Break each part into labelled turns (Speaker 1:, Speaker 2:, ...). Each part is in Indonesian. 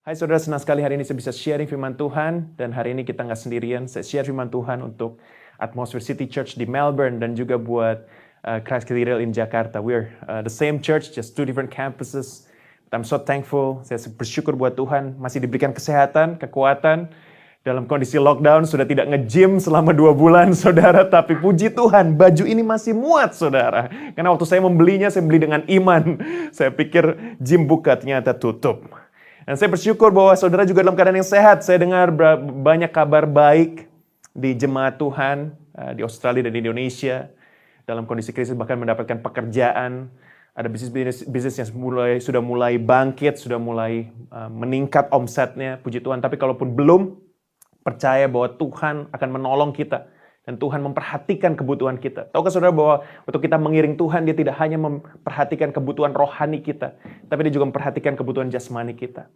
Speaker 1: Hai saudara, senang sekali hari ini saya bisa sharing firman Tuhan. Dan hari ini kita nggak sendirian, saya share firman Tuhan untuk Atmosphere City Church di Melbourne dan juga buat uh, Christ Cathedral in Jakarta. We're uh, the same church, just two different campuses. But I'm so thankful, saya bersyukur buat Tuhan masih diberikan kesehatan, kekuatan. Dalam kondisi lockdown sudah tidak nge-gym selama dua bulan saudara. Tapi puji Tuhan baju ini masih muat saudara. Karena waktu saya membelinya saya beli dengan iman. Saya pikir gym buka ternyata tutup. Dan saya bersyukur bahwa saudara juga dalam keadaan yang sehat. Saya dengar banyak kabar baik di jemaat Tuhan uh, di Australia dan di Indonesia. Dalam kondisi krisis bahkan mendapatkan pekerjaan. Ada bisnis bisnis yang mulai sudah mulai bangkit, sudah mulai uh, meningkat omsetnya, puji Tuhan. Tapi kalaupun belum, percaya bahwa Tuhan akan menolong kita dan Tuhan memperhatikan kebutuhan kita. Tahukah saudara bahwa waktu kita mengiring Tuhan, dia tidak hanya memperhatikan kebutuhan rohani kita, tapi dia juga memperhatikan kebutuhan jasmani kita.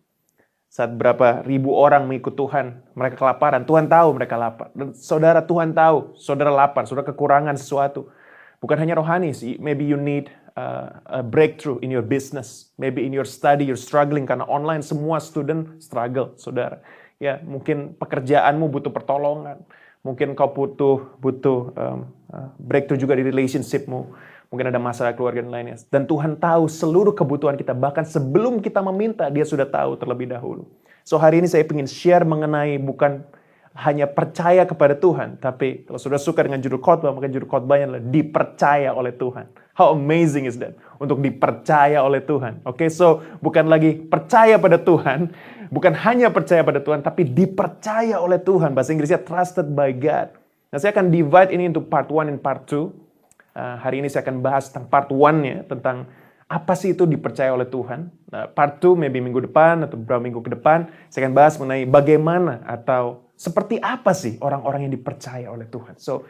Speaker 1: Saat berapa ribu orang mengikut Tuhan, mereka kelaparan. Tuhan tahu mereka lapar. Dan saudara Tuhan tahu, saudara lapar, saudara kekurangan sesuatu. Bukan hanya rohani sih, maybe you need uh, a breakthrough in your business. Maybe in your study, you're struggling karena online semua student struggle, saudara. Ya, mungkin pekerjaanmu butuh pertolongan. Mungkin kau butuh butuh um, uh, breakthrough juga di relationshipmu Mungkin ada masalah keluarga dan lainnya. Dan Tuhan tahu seluruh kebutuhan kita. Bahkan sebelum kita meminta, dia sudah tahu terlebih dahulu. So hari ini saya ingin share mengenai bukan hanya percaya kepada Tuhan. Tapi kalau sudah suka dengan judul khotbah, maka judul khotbahnya adalah dipercaya oleh Tuhan. How amazing is that? Untuk dipercaya oleh Tuhan. Oke, okay, so bukan lagi percaya pada Tuhan, bukan hanya percaya pada Tuhan, tapi dipercaya oleh Tuhan. Bahasa Inggrisnya trusted by God. Nah, saya akan divide ini into part 1 and part 2. Uh, hari ini saya akan bahas tentang part one-nya, tentang apa sih itu dipercaya oleh Tuhan. Nah, part 2 maybe minggu depan atau beberapa minggu ke depan, saya akan bahas mengenai bagaimana atau seperti apa sih orang-orang yang dipercaya oleh Tuhan. So,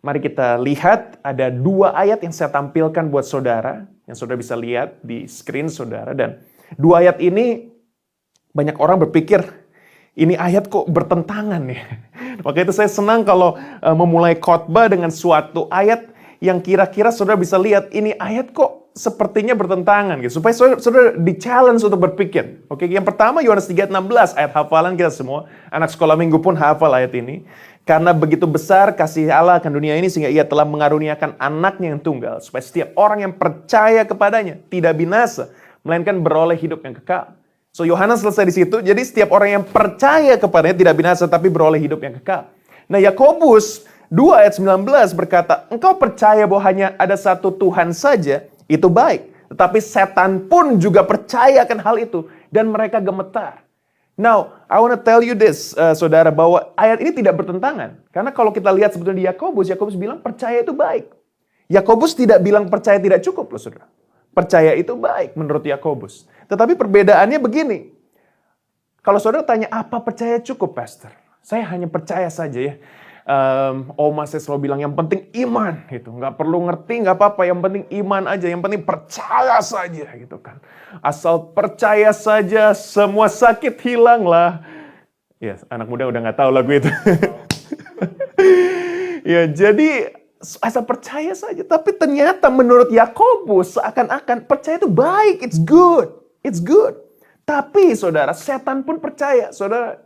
Speaker 1: mari kita lihat ada dua ayat yang saya tampilkan buat saudara, yang saudara bisa lihat di screen saudara. Dan dua ayat ini banyak orang berpikir, ini ayat kok bertentangan ya. Maka itu saya senang kalau uh, memulai khotbah dengan suatu ayat yang kira-kira saudara bisa lihat ini ayat kok sepertinya bertentangan gitu. Supaya saudara, saudara di-challenge untuk berpikir. Oke, yang pertama Yohanes 3:16 ayat hafalan kita semua. Anak sekolah minggu pun hafal ayat ini. Karena begitu besar kasih Allah akan dunia ini sehingga ia telah mengaruniakan anaknya yang tunggal supaya setiap orang yang percaya kepadanya tidak binasa melainkan beroleh hidup yang kekal. So Yohanes selesai di situ. Jadi setiap orang yang percaya kepadanya tidak binasa tapi beroleh hidup yang kekal. Nah, Yakobus 2 ayat 19 berkata, engkau percaya bahwa hanya ada satu Tuhan saja, itu baik. Tetapi setan pun juga percaya akan hal itu. Dan mereka gemetar. Now, I want to tell you this, uh, saudara, bahwa ayat ini tidak bertentangan. Karena kalau kita lihat sebetulnya di Yakobus, Yakobus bilang percaya itu baik. Yakobus tidak bilang percaya tidak cukup loh, saudara. Percaya itu baik menurut Yakobus. Tetapi perbedaannya begini. Kalau saudara tanya apa percaya cukup, Pastor? Saya hanya percaya saja ya um, oma saya selalu bilang yang penting iman gitu. Nggak perlu ngerti nggak apa-apa. Yang penting iman aja yang penting percaya saja gitu kan. Asal percaya saja semua sakit hilang lah ya anak muda udah nggak tahu lagu itu. Ya jadi asal percaya saja. Tapi ternyata menurut Yakobus seakan-akan percaya itu baik it's good it's good. Tapi saudara setan pun percaya. Saudara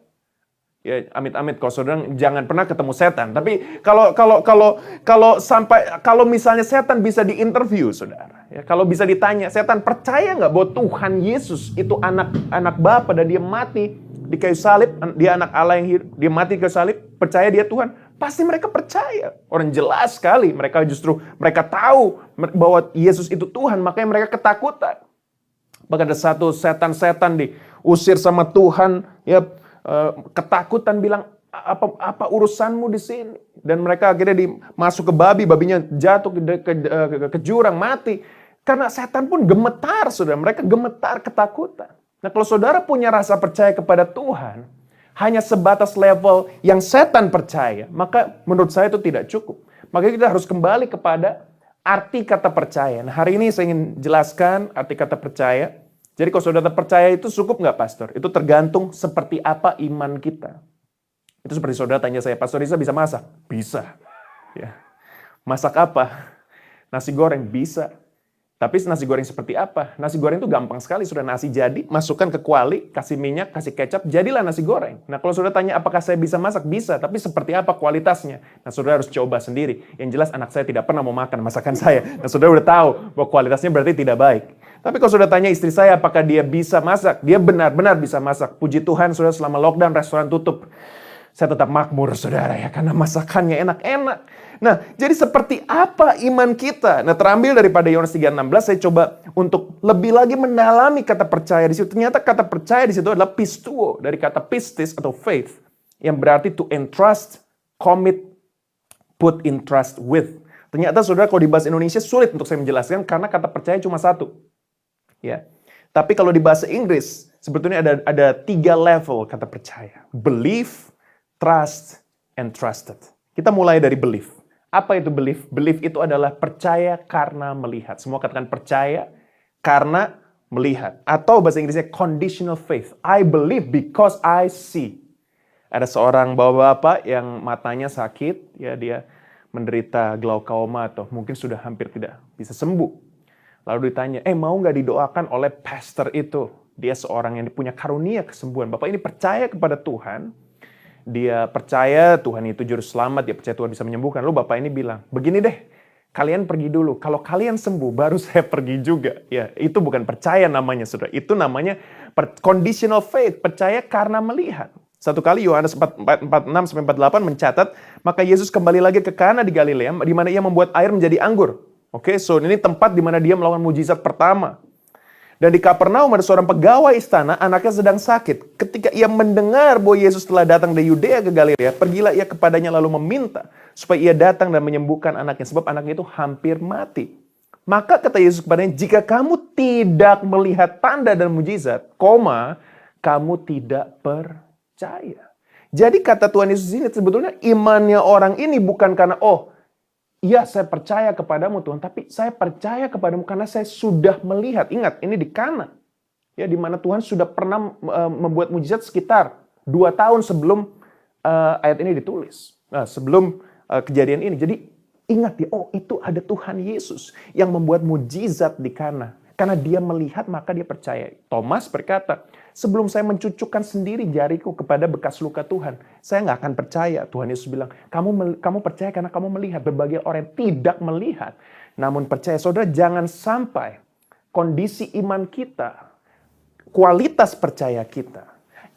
Speaker 1: Ya, amit-amit kalau saudara jangan pernah ketemu setan. Tapi kalau kalau kalau kalau sampai kalau misalnya setan bisa diinterview, saudara. Ya, kalau bisa ditanya, setan percaya nggak bahwa Tuhan Yesus itu anak anak Bapa dan dia mati di kayu salib, dia anak Allah yang hidup, dia mati di kayu salib, percaya dia Tuhan? Pasti mereka percaya. Orang jelas sekali, mereka justru mereka tahu bahwa Yesus itu Tuhan, makanya mereka ketakutan. Bahkan ada satu setan-setan diusir sama Tuhan, ya ketakutan bilang apa apa urusanmu di sini? Dan mereka akhirnya dimasuk ke babi babinya jatuh ke, ke, ke, ke jurang mati. Karena setan pun gemetar saudara. Mereka gemetar ketakutan. Nah kalau saudara punya rasa percaya kepada Tuhan hanya sebatas level yang setan percaya maka menurut saya itu tidak cukup. Maka kita harus kembali kepada arti kata percaya. Nah hari ini saya ingin jelaskan arti kata percaya jadi kalau saudara percaya itu cukup nggak pastor? Itu tergantung seperti apa iman kita. Itu seperti saudara tanya saya, Pastor Risa bisa masak? Bisa. Ya. Masak apa? Nasi goreng bisa. Tapi nasi goreng seperti apa? Nasi goreng itu gampang sekali. Sudah nasi jadi, masukkan ke kuali, kasih minyak, kasih kecap, jadilah nasi goreng. Nah kalau sudah tanya apakah saya bisa masak? Bisa, tapi seperti apa kualitasnya? Nah saudara harus coba sendiri. Yang jelas anak saya tidak pernah mau makan masakan saya. Nah saudara udah tahu bahwa kualitasnya berarti tidak baik. Tapi kalau sudah tanya istri saya apakah dia bisa masak? Dia benar-benar bisa masak. Puji Tuhan sudah selama lockdown restoran tutup. Saya tetap makmur saudara ya karena masakannya enak-enak. Nah, jadi seperti apa iman kita? Nah, terambil daripada Yohanes 3:16 saya coba untuk lebih lagi mendalami kata percaya di situ. Ternyata kata percaya di situ adalah pistuo dari kata pistis atau faith yang berarti to entrust, commit, put in trust with. Ternyata saudara kalau di bahasa Indonesia sulit untuk saya menjelaskan karena kata percaya cuma satu. Ya. Tapi kalau di bahasa Inggris sebetulnya ada ada tiga level kata percaya. Belief, trust, and trusted. Kita mulai dari belief. Apa itu belief? Belief itu adalah percaya karena melihat. Semua katakan percaya karena melihat. Atau bahasa Inggrisnya conditional faith. I believe because I see. Ada seorang bapak-bapak yang matanya sakit, ya dia menderita glaukoma atau mungkin sudah hampir tidak bisa sembuh. Lalu ditanya, eh mau nggak didoakan oleh pastor itu? Dia seorang yang punya karunia kesembuhan. Bapak ini percaya kepada Tuhan, dia percaya Tuhan itu juru selamat, dia percaya Tuhan bisa menyembuhkan. Lalu Bapak ini bilang, begini deh, kalian pergi dulu. Kalau kalian sembuh, baru saya pergi juga. Ya, itu bukan percaya namanya, saudara. Itu namanya conditional faith, percaya karena melihat. Satu kali Yohanes 46 sampai 48 mencatat, maka Yesus kembali lagi ke Kana di Galilea, di mana ia membuat air menjadi anggur. Oke, okay, so ini tempat di mana dia melakukan mujizat pertama. Dan di Kapernaum ada seorang pegawai istana, anaknya sedang sakit. Ketika ia mendengar bahwa Yesus telah datang dari Yudea ke Galilea, pergilah ia kepadanya lalu meminta supaya ia datang dan menyembuhkan anaknya. Sebab anaknya itu hampir mati. Maka kata Yesus kepadanya, jika kamu tidak melihat tanda dan mujizat, koma, kamu tidak percaya. Jadi kata Tuhan Yesus ini sebetulnya imannya orang ini bukan karena, oh Iya, saya percaya kepadamu Tuhan, tapi saya percaya kepadamu karena saya sudah melihat. Ingat, ini di Kana. Ya, di mana Tuhan sudah pernah uh, membuat mujizat sekitar dua tahun sebelum uh, ayat ini ditulis. Nah, sebelum uh, kejadian ini. Jadi ingat ya, oh itu ada Tuhan Yesus yang membuat mujizat di Kana. Karena dia melihat maka dia percaya. Thomas berkata, sebelum saya mencucukkan sendiri jariku kepada bekas luka Tuhan, saya nggak akan percaya. Tuhan Yesus bilang, kamu kamu percaya karena kamu melihat. Berbagai orang yang tidak melihat, namun percaya. Saudara, jangan sampai kondisi iman kita, kualitas percaya kita,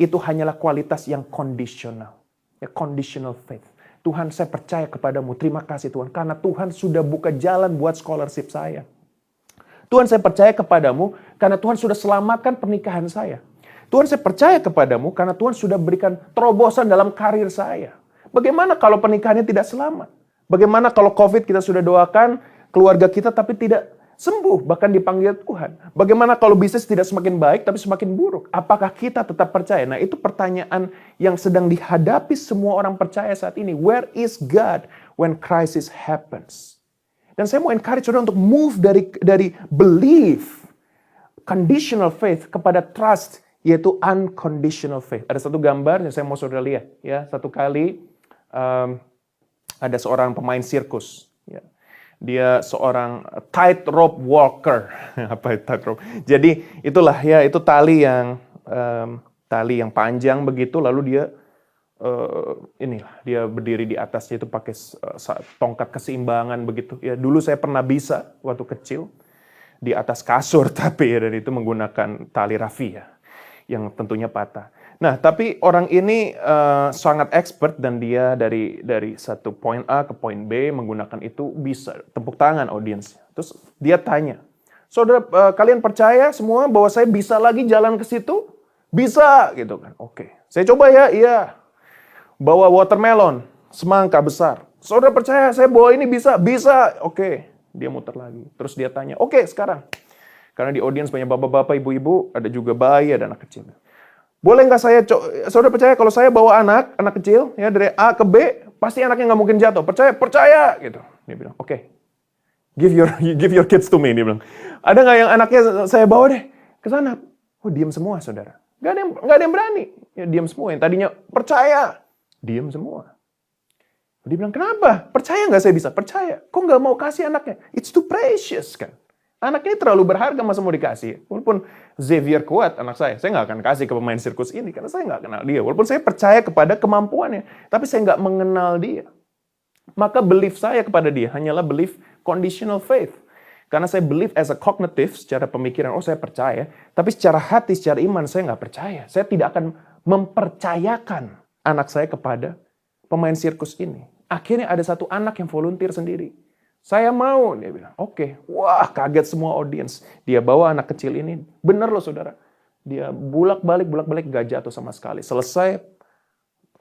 Speaker 1: itu hanyalah kualitas yang kondisional. Ya, conditional faith. Tuhan saya percaya kepadamu, terima kasih Tuhan. Karena Tuhan sudah buka jalan buat scholarship saya. Tuhan saya percaya kepadamu karena Tuhan sudah selamatkan pernikahan saya. Tuhan saya percaya kepadamu karena Tuhan sudah berikan terobosan dalam karir saya. Bagaimana kalau pernikahannya tidak selamat? Bagaimana kalau COVID kita sudah doakan keluarga kita tapi tidak sembuh bahkan dipanggil Tuhan. Bagaimana kalau bisnis tidak semakin baik tapi semakin buruk? Apakah kita tetap percaya? Nah, itu pertanyaan yang sedang dihadapi semua orang percaya saat ini. Where is God when crisis happens? Dan saya mau encourage saudara untuk move dari dari belief, conditional faith kepada trust, yaitu unconditional faith. Ada satu gambar yang saya mau saudara lihat. ya Satu kali um, ada seorang pemain sirkus. Ya. Dia seorang tightrope walker. Apa itu tightrope? Jadi itulah ya, itu tali yang um, tali yang panjang begitu, lalu dia uh, inilah dia berdiri di atasnya itu pakai uh, tongkat keseimbangan begitu. Ya dulu saya pernah bisa waktu kecil di atas kasur tapi ya dan itu menggunakan tali rafia yang tentunya patah. Nah, tapi orang ini uh, sangat expert dan dia dari dari satu poin A ke poin B menggunakan itu bisa tepuk tangan audiens. Terus dia tanya, saudara uh, kalian percaya semua bahwa saya bisa lagi jalan ke situ? Bisa gitu kan? Oke, saya coba ya. Iya, bawa watermelon, semangka besar. Saudara percaya saya bawa ini bisa? Bisa. Oke, dia muter lagi. Terus dia tanya, oke sekarang. Karena di audiens banyak bapak-bapak, ibu-ibu, ada juga bayi, ada anak kecil. Boleh nggak saya, saudara percaya kalau saya bawa anak, anak kecil, ya dari A ke B, pasti anaknya nggak mungkin jatuh. Percaya? Percaya! Gitu. Dia bilang, oke. Okay. Give your give your kids to me, dia bilang. Ada nggak yang anaknya saya bawa deh ke sana? Oh, diam semua, saudara. Nggak ada yang, nggak ada yang berani. Ya, diam semua. Yang tadinya percaya, Diam semua. Dia bilang, kenapa? Percaya nggak saya bisa? Percaya. Kok nggak mau kasih anaknya? It's too precious kan. Anak ini terlalu berharga masa mau dikasih. Walaupun Xavier kuat anak saya, saya nggak akan kasih ke pemain sirkus ini karena saya nggak kenal dia. Walaupun saya percaya kepada kemampuannya, tapi saya nggak mengenal dia. Maka belief saya kepada dia hanyalah belief conditional faith. Karena saya believe as a cognitive, secara pemikiran, oh saya percaya. Tapi secara hati, secara iman, saya nggak percaya. Saya tidak akan mempercayakan anak saya kepada pemain sirkus ini. Akhirnya ada satu anak yang volunteer sendiri. Saya mau, dia bilang. Oke, okay. wah kaget semua audiens. Dia bawa anak kecil ini. Bener loh saudara. Dia bulak-balik, bulak-balik gak jatuh sama sekali. Selesai,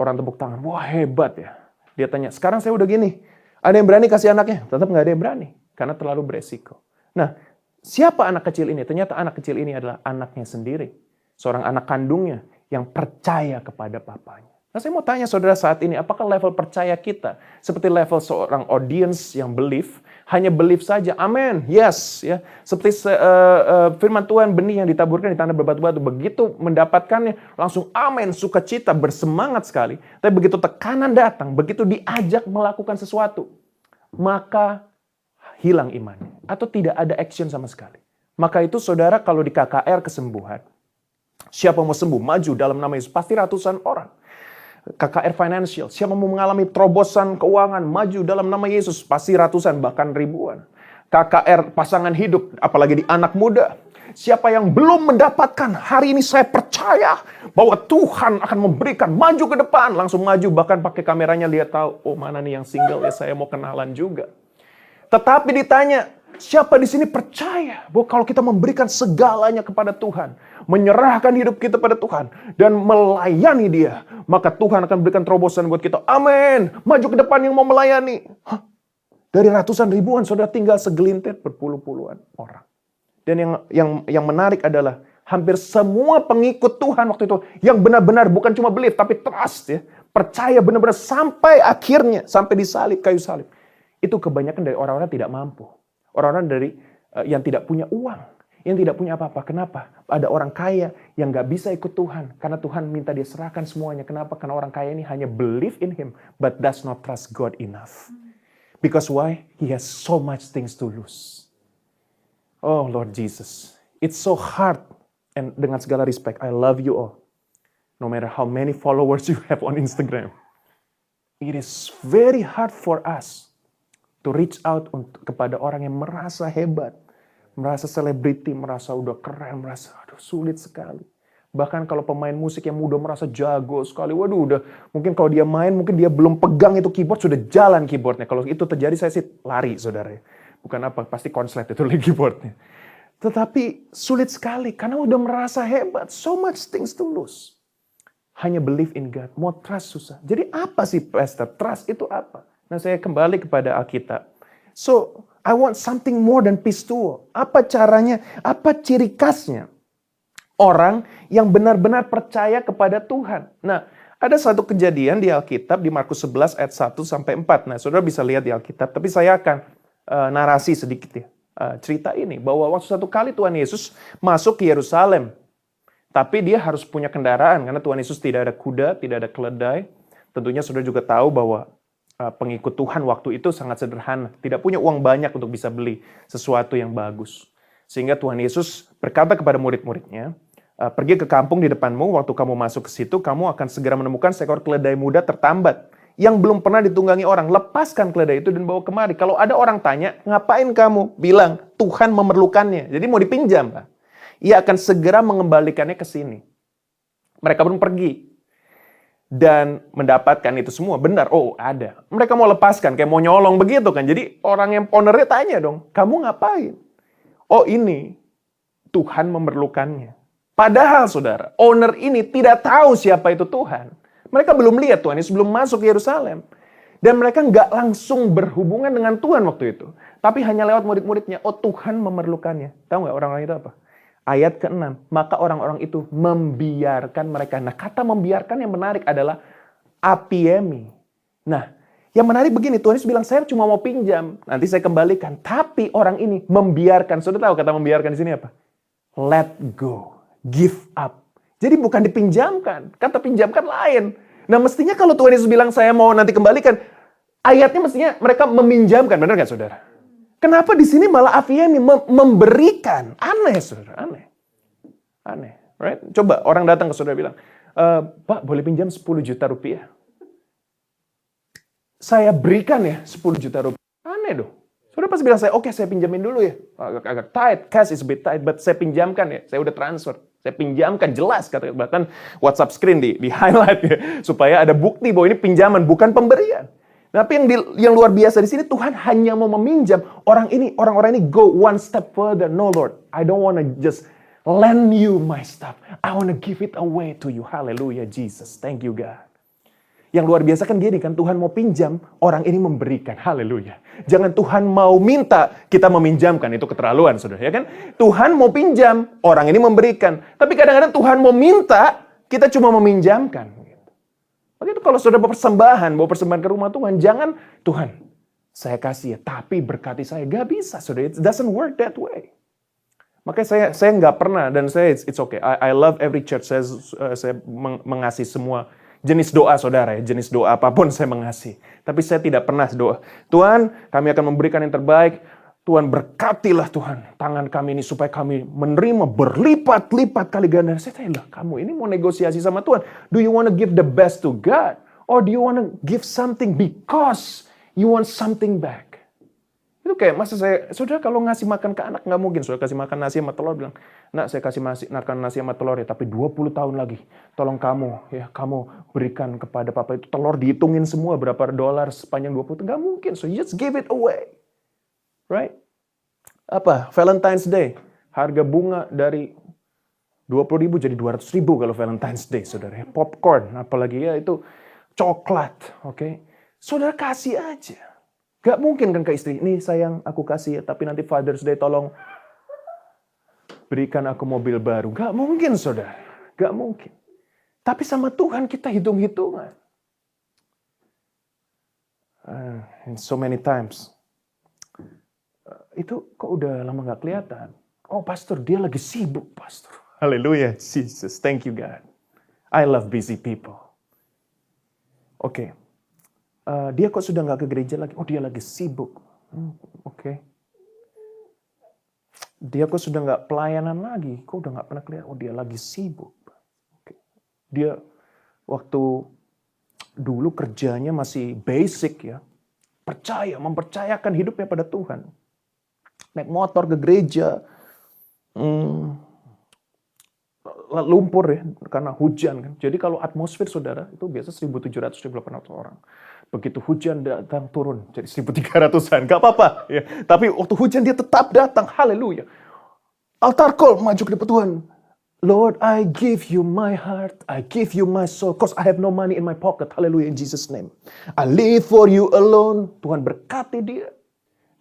Speaker 1: orang tepuk tangan. Wah hebat ya. Dia tanya, sekarang saya udah gini. Ada yang berani kasih anaknya? Tetap nggak ada yang berani. Karena terlalu beresiko. Nah, siapa anak kecil ini? Ternyata anak kecil ini adalah anaknya sendiri. Seorang anak kandungnya yang percaya kepada papanya. Nah saya mau tanya saudara saat ini, apakah level percaya kita seperti level seorang audience yang believe, hanya believe saja, amin, yes, ya, seperti uh, uh, firman Tuhan benih yang ditaburkan di tanah berbatu-batu, begitu mendapatkannya langsung amin, sukacita, bersemangat sekali. Tapi begitu tekanan datang, begitu diajak melakukan sesuatu, maka hilang imannya atau tidak ada action sama sekali. Maka itu saudara kalau di KKR kesembuhan, siapa mau sembuh, maju dalam nama Yesus, pasti ratusan orang KKR Financial, siapa mau mengalami terobosan keuangan, maju dalam nama Yesus, pasti ratusan bahkan ribuan. KKR pasangan hidup, apalagi di anak muda. Siapa yang belum mendapatkan, hari ini saya percaya bahwa Tuhan akan memberikan maju ke depan. Langsung maju, bahkan pakai kameranya lihat tahu, oh mana nih yang single ya saya mau kenalan juga. Tetapi ditanya, siapa di sini percaya bahwa kalau kita memberikan segalanya kepada Tuhan, menyerahkan hidup kita pada Tuhan dan melayani Dia, maka Tuhan akan berikan terobosan buat kita. Amin. Maju ke depan yang mau melayani. Hah? Dari ratusan ribuan saudara tinggal segelintir berpuluh-puluhan orang. Dan yang yang yang menarik adalah hampir semua pengikut Tuhan waktu itu yang benar-benar bukan cuma believe tapi trust ya, percaya benar-benar sampai akhirnya sampai disalib kayu salib. Itu kebanyakan dari orang-orang tidak mampu. Orang-orang dari uh, yang tidak punya uang yang tidak punya apa-apa. Kenapa? Ada orang kaya yang nggak bisa ikut Tuhan. Karena Tuhan minta dia serahkan semuanya. Kenapa? Karena orang kaya ini hanya believe in Him, but does not trust God enough. Because why? He has so much things to lose. Oh Lord Jesus, it's so hard. And dengan segala respect, I love you all. No matter how many followers you have on Instagram. It is very hard for us to reach out untuk, kepada orang yang merasa hebat merasa selebriti, merasa udah keren, merasa aduh sulit sekali. Bahkan kalau pemain musik yang muda merasa jago sekali, waduh udah mungkin kalau dia main mungkin dia belum pegang itu keyboard sudah jalan keyboardnya. Kalau itu terjadi saya sih lari saudara. Bukan apa, pasti konslet itu lagi keyboardnya. Tetapi sulit sekali karena udah merasa hebat. So much things to lose. Hanya believe in God. Mau trust susah. Jadi apa sih pastor? Trust itu apa? Nah saya kembali kepada Alkitab. So I want something more than pistuo. Apa caranya? Apa ciri khasnya? Orang yang benar-benar percaya kepada Tuhan. Nah, ada satu kejadian di Alkitab di Markus 11 ayat 1 sampai 4. Nah, Saudara bisa lihat di Alkitab, tapi saya akan uh, narasi sedikit ya. Uh, cerita ini bahwa waktu satu kali Tuhan Yesus masuk ke Yerusalem. Tapi dia harus punya kendaraan karena Tuhan Yesus tidak ada kuda, tidak ada keledai. Tentunya Saudara juga tahu bahwa Eh, pengikut Tuhan waktu itu sangat sederhana, tidak punya uang banyak untuk bisa beli sesuatu yang bagus. Sehingga Tuhan Yesus berkata kepada murid-muridnya, eh, pergi ke kampung di depanmu, waktu kamu masuk ke situ, kamu akan segera menemukan seekor keledai muda tertambat yang belum pernah ditunggangi orang. Lepaskan keledai itu dan bawa kemari. Kalau ada orang tanya, ngapain kamu? Bilang, Tuhan memerlukannya. Jadi mau dipinjam. Pak. Ia akan segera mengembalikannya ke sini. Mereka pun pergi dan mendapatkan itu semua. Benar oh ada. Mereka mau lepaskan kayak mau nyolong begitu kan. Jadi orang yang ownernya tanya dong kamu ngapain? Oh ini Tuhan memerlukannya. Padahal saudara owner ini tidak tahu siapa itu Tuhan. Mereka belum lihat Tuhan Yesus belum masuk ke Yerusalem. Dan mereka nggak langsung berhubungan dengan Tuhan waktu itu. Tapi hanya lewat murid-muridnya oh Tuhan memerlukannya. Tahu nggak orang-orang itu apa Ayat ke-6, maka orang-orang itu membiarkan mereka. Nah, kata membiarkan yang menarik adalah apiemi. Nah, yang menarik begini, Tuhan Yesus bilang, saya cuma mau pinjam, nanti saya kembalikan. Tapi orang ini membiarkan. Sudah tahu kata membiarkan di sini apa? Let go, give up. Jadi bukan dipinjamkan, kata pinjamkan lain. Nah mestinya kalau Tuhan Yesus bilang saya mau nanti kembalikan, ayatnya mestinya mereka meminjamkan, benar nggak saudara? Kenapa di sini malah Afiemi memberikan? Aneh, saudara, aneh. Aneh, right? Coba orang datang ke saudara bilang, e, Pak boleh pinjam 10 juta rupiah? Saya berikan ya 10 juta rupiah. Aneh dong. Saudara pasti bilang saya, oke okay, saya pinjamin dulu ya. Agak, agak tight, cash is a bit tight, but saya pinjamkan ya. Saya udah transfer. Saya pinjamkan jelas kata bahkan WhatsApp screen di di highlight ya supaya ada bukti bahwa ini pinjaman bukan pemberian. Tapi yang di, yang luar biasa di sini Tuhan hanya mau meminjam orang ini orang-orang ini go one step further. No Lord, I don't want to just lend you my stuff. I want to give it away to you. Hallelujah Jesus. Thank you God. Yang luar biasa kan gini kan Tuhan mau pinjam, orang ini memberikan. Haleluya. Jangan Tuhan mau minta, kita meminjamkan. Itu keterlaluan, Saudara, ya kan? Tuhan mau pinjam, orang ini memberikan. Tapi kadang-kadang Tuhan mau minta, kita cuma meminjamkan. Begitu kalau sudah persembahan, bawa persembahan ke rumah Tuhan, jangan Tuhan, saya kasih ya, tapi berkati saya. Gak bisa, sudah. It doesn't work that way. Makanya saya saya nggak pernah dan saya it's, it's okay. I, I love every church. Saya uh, saya meng, mengasihi semua jenis doa saudara ya, jenis doa apa pun saya mengasihi. Tapi saya tidak pernah doa. Tuhan, kami akan memberikan yang terbaik. Tuhan berkatilah Tuhan tangan kami ini supaya kami menerima berlipat-lipat kali ganda. Saya tanya, lah kamu ini mau negosiasi sama Tuhan. Do you want to give the best to God? Or do you want to give something because you want something back? Itu kayak masa saya, saudara kalau ngasih makan ke anak nggak mungkin. Saudara kasih makan nasi sama telur bilang, nak saya kasih nasi, makan nasi sama telur ya, tapi 20 tahun lagi. Tolong kamu, ya kamu berikan kepada papa itu telur dihitungin semua berapa dolar sepanjang 20 tahun. Nggak mungkin, so you just give it away. Right? Apa? Valentine's Day. Harga bunga dari 20 ribu jadi 200 ribu kalau Valentine's Day, saudara. Popcorn, apalagi ya itu coklat, oke. Okay? Saudara kasih aja. Gak mungkin kan ke istri, nih sayang aku kasih ya, tapi nanti Father's Day tolong berikan aku mobil baru. Gak mungkin saudara, gak mungkin. Tapi sama Tuhan kita hitung-hitungan. Uh, so many times itu kok udah lama nggak kelihatan. Oh pastor, dia lagi sibuk pastor. Haleluya, Jesus. Thank you God. I love busy people. Oke. Okay. Uh, dia kok sudah nggak ke gereja lagi? Oh dia lagi sibuk. Hmm, Oke. Okay. Dia kok sudah nggak pelayanan lagi? Kok udah nggak pernah kelihatan? Oh dia lagi sibuk. Okay. Dia waktu dulu kerjanya masih basic ya. Percaya, mempercayakan hidupnya pada Tuhan naik motor ke gereja, hmm, lumpur ya karena hujan kan. Jadi kalau atmosfer saudara itu biasa 1.700 1.800 orang. Begitu hujan datang turun jadi 1.300an, gak apa-apa ya. Tapi waktu hujan dia tetap datang, haleluya. Altar call maju ke Tuhan. Lord, I give you my heart, I give you my soul, cause I have no money in my pocket. Hallelujah in Jesus name. I live for you alone. Tuhan berkati dia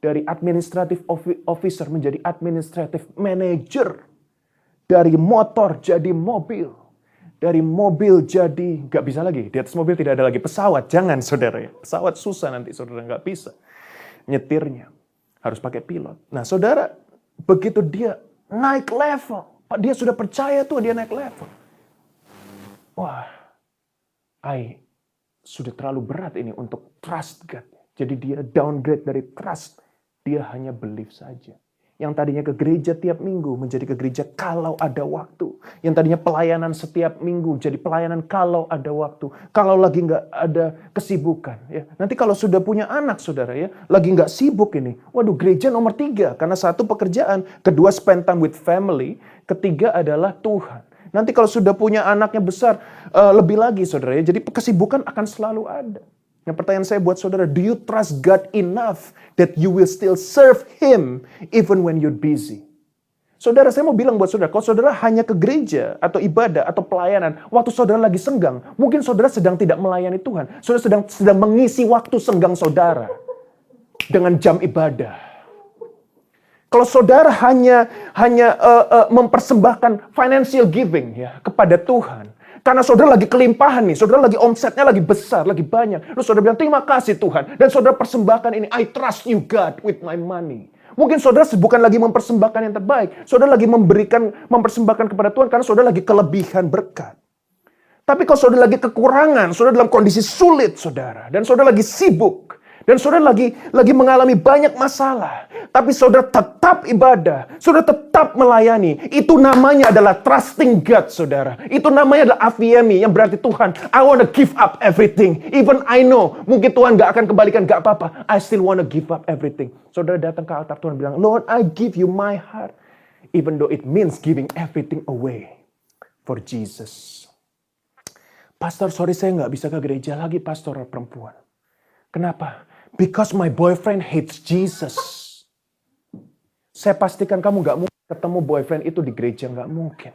Speaker 1: dari administrative officer menjadi administrative manager. Dari motor jadi mobil. Dari mobil jadi nggak bisa lagi. Di atas mobil tidak ada lagi pesawat. Jangan saudara ya. Pesawat susah nanti saudara nggak bisa. Nyetirnya. Harus pakai pilot. Nah saudara, begitu dia naik level. Dia sudah percaya tuh dia naik level. Wah, I sudah terlalu berat ini untuk trust God. Jadi dia downgrade dari trust dia hanya believe saja. Yang tadinya ke gereja tiap minggu menjadi ke gereja kalau ada waktu. Yang tadinya pelayanan setiap minggu jadi pelayanan kalau ada waktu. Kalau lagi nggak ada kesibukan. Ya. Nanti kalau sudah punya anak saudara ya, lagi nggak sibuk ini. Waduh gereja nomor tiga. Karena satu pekerjaan. Kedua spend time with family. Ketiga adalah Tuhan. Nanti kalau sudah punya anaknya besar, uh, lebih lagi saudara ya. Jadi kesibukan akan selalu ada. Yang pertanyaan saya buat saudara, do you trust God enough that you will still serve Him even when you're busy? Saudara, saya mau bilang buat saudara, kalau saudara hanya ke gereja atau ibadah atau pelayanan, waktu saudara lagi senggang, mungkin saudara sedang tidak melayani Tuhan. Saudara sedang sedang mengisi waktu senggang saudara dengan jam ibadah. Kalau saudara hanya hanya uh, uh, mempersembahkan financial giving ya kepada Tuhan, karena saudara lagi kelimpahan nih, saudara lagi omsetnya lagi besar, lagi banyak. Lalu saudara bilang, terima kasih Tuhan. Dan saudara persembahkan ini, I trust you God with my money. Mungkin saudara bukan lagi mempersembahkan yang terbaik. Saudara lagi memberikan, mempersembahkan kepada Tuhan karena saudara lagi kelebihan berkat. Tapi kalau saudara lagi kekurangan, saudara dalam kondisi sulit saudara. Dan saudara lagi sibuk. Dan saudara lagi lagi mengalami banyak masalah. Tapi saudara tetap ibadah. Saudara tetap melayani. Itu namanya adalah trusting God, saudara. Itu namanya adalah afiemi yang berarti Tuhan, I want to give up everything. Even I know, mungkin Tuhan gak akan kembalikan, gak apa-apa. I still want to give up everything. Saudara datang ke altar Tuhan bilang, Lord, I give you my heart. Even though it means giving everything away for Jesus. Pastor, sorry saya nggak bisa ke gereja lagi, pastor perempuan. Kenapa? Because my boyfriend hates Jesus. Saya pastikan kamu gak mungkin ketemu boyfriend itu di gereja, gak mungkin.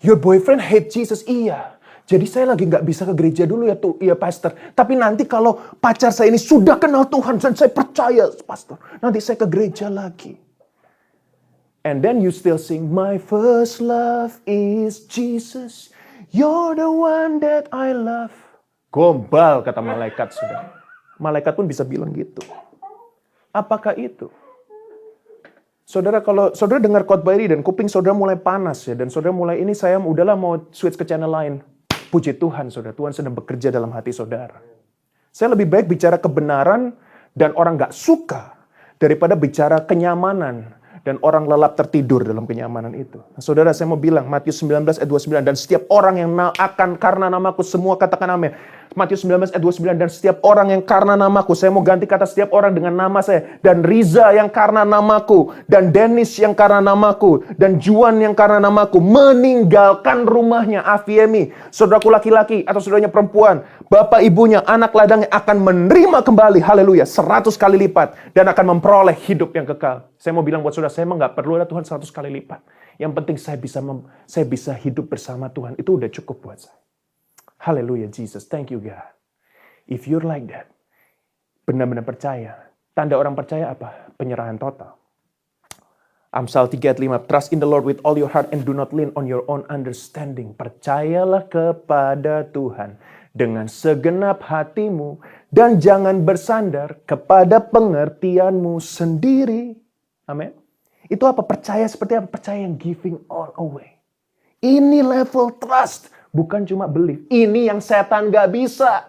Speaker 1: Your boyfriend hate Jesus, iya. Jadi saya lagi gak bisa ke gereja dulu ya tuh, iya pastor. Tapi nanti kalau pacar saya ini sudah kenal Tuhan dan saya percaya pastor, nanti saya ke gereja lagi. And then you still sing, my first love is Jesus. You're the one that I love. Gombal kata malaikat sudah. Malaikat pun bisa bilang gitu. Apakah itu? Saudara kalau saudara dengar khotbah ini dan kuping saudara mulai panas ya dan saudara mulai ini saya udahlah mau switch ke channel lain. Puji Tuhan saudara, Tuhan sedang bekerja dalam hati saudara. Saya lebih baik bicara kebenaran dan orang gak suka daripada bicara kenyamanan dan orang lelap tertidur dalam kenyamanan itu. Nah, saudara saya mau bilang Matius 19 ayat 29 dan setiap orang yang akan karena namaku semua katakan amin. Matius 19 ayat 29 dan setiap orang yang karena namaku saya mau ganti kata setiap orang dengan nama saya dan Riza yang karena namaku dan Dennis yang karena namaku dan Juan yang karena namaku meninggalkan rumahnya Afiemi. Saudaraku laki-laki atau saudaranya perempuan bapak ibunya anak ladangnya akan menerima kembali haleluya 100 kali lipat dan akan memperoleh hidup yang kekal. Saya mau bilang buat saudara saya nggak perlu ada Tuhan 100 kali lipat. Yang penting saya bisa saya bisa hidup bersama Tuhan. Itu udah cukup buat saya Haleluya Jesus, thank you God. If you're like that, benar-benar percaya. Tanda orang percaya apa? Penyerahan total. Amsal 3 ayat 5, trust in the Lord with all your heart and do not lean on your own understanding. Percayalah kepada Tuhan dengan segenap hatimu dan jangan bersandar kepada pengertianmu sendiri. Amin. Itu apa? Percaya seperti apa? Percaya yang giving all away. Ini level trust Bukan cuma belief. Ini yang setan gak bisa.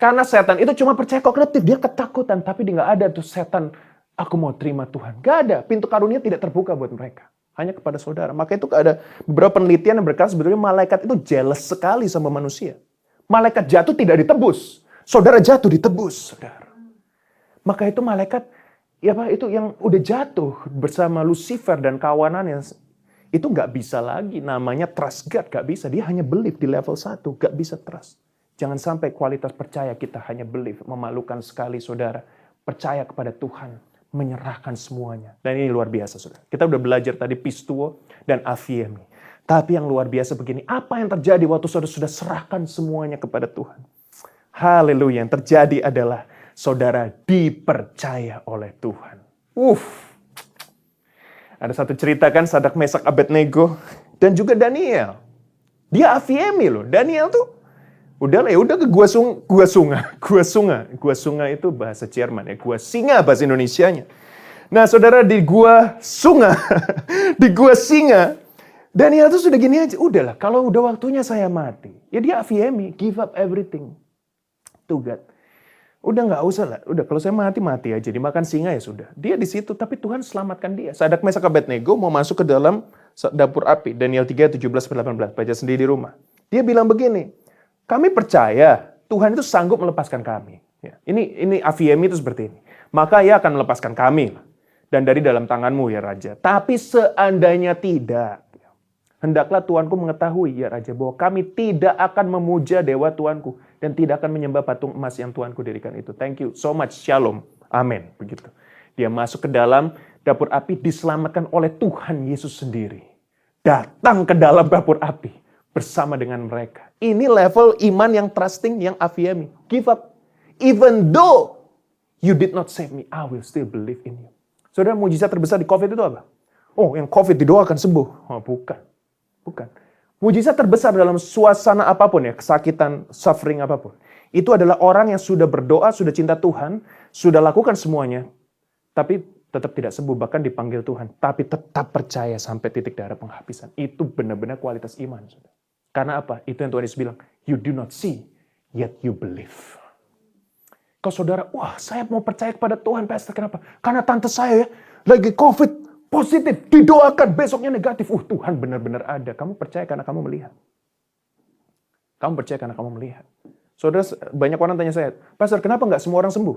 Speaker 1: Karena setan itu cuma percaya kognitif. Dia ketakutan. Tapi dia gak ada tuh setan. Aku mau terima Tuhan. Gak ada. Pintu karunia tidak terbuka buat mereka. Hanya kepada saudara. Maka itu ada beberapa penelitian yang berkata sebetulnya malaikat itu jealous sekali sama manusia. Malaikat jatuh tidak ditebus. Saudara jatuh ditebus. Saudara. Maka itu malaikat ya Pak, itu yang udah jatuh bersama Lucifer dan kawanannya itu nggak bisa lagi. Namanya trust God nggak bisa. Dia hanya believe di level satu nggak bisa trust. Jangan sampai kualitas percaya kita hanya believe memalukan sekali saudara. Percaya kepada Tuhan menyerahkan semuanya. Dan ini luar biasa saudara. Kita udah belajar tadi pistuo dan afiemi. Tapi yang luar biasa begini apa yang terjadi waktu saudara sudah serahkan semuanya kepada Tuhan? Haleluya yang terjadi adalah saudara dipercaya oleh Tuhan. Uff, ada satu cerita kan Sadak Mesak Abednego dan juga Daniel. Dia afiemi loh. Daniel tuh udah lah ya udah ke gua sung gua sunga gua sunga. Gua sunga itu bahasa Jerman ya gua singa bahasa Indonesianya. Nah saudara di gua sunga di gua singa Daniel tuh sudah gini aja udahlah kalau udah waktunya saya mati. Ya dia afiemi give up everything. To God Udah nggak usah lah. Udah kalau saya mati mati aja dimakan singa ya sudah. Dia di situ tapi Tuhan selamatkan dia. Sadak Mesak Abednego mau masuk ke dalam dapur api. Daniel 3 17 18 baca sendiri di rumah. Dia bilang begini, kami percaya Tuhan itu sanggup melepaskan kami. Ya. Ini ini Afiemi itu seperti ini. Maka ia akan melepaskan kami dan dari dalam tanganmu ya Raja. Tapi seandainya tidak, hendaklah Tuanku mengetahui ya Raja bahwa kami tidak akan memuja dewa Tuanku dan tidak akan menyembah patung emas yang Tuhanku dirikan itu. Thank you so much. Shalom. Amin. Begitu. Dia masuk ke dalam dapur api diselamatkan oleh Tuhan Yesus sendiri. Datang ke dalam dapur api bersama dengan mereka. Ini level iman yang trusting, yang afiemi. Give up. Even though you did not save me, I will still believe in you. Saudara, mujizat terbesar di COVID itu apa? Oh, yang COVID didoakan sembuh. Oh, bukan. Bukan Mujizat terbesar dalam suasana apa pun ya, kesakitan, suffering apa pun. Itu adalah orang yang sudah berdoa, sudah cinta Tuhan, sudah lakukan semuanya, tapi tetap tidak sembuh, bahkan dipanggil Tuhan. Tapi tetap percaya sampai titik darah penghabisan. Itu benar-benar kualitas iman. Karena apa? Itu yang Tuhan Yesus bilang, you do not see, yet you believe. Kalau saudara, wah saya mau percaya kepada Tuhan, Pastor. Kenapa? Karena tante saya ya, lagi COVID, positif, didoakan, besoknya negatif. Uh, Tuhan benar-benar ada. Kamu percaya karena kamu melihat. Kamu percaya karena kamu melihat. Saudara, banyak orang tanya saya, Pastor, kenapa nggak semua orang sembuh?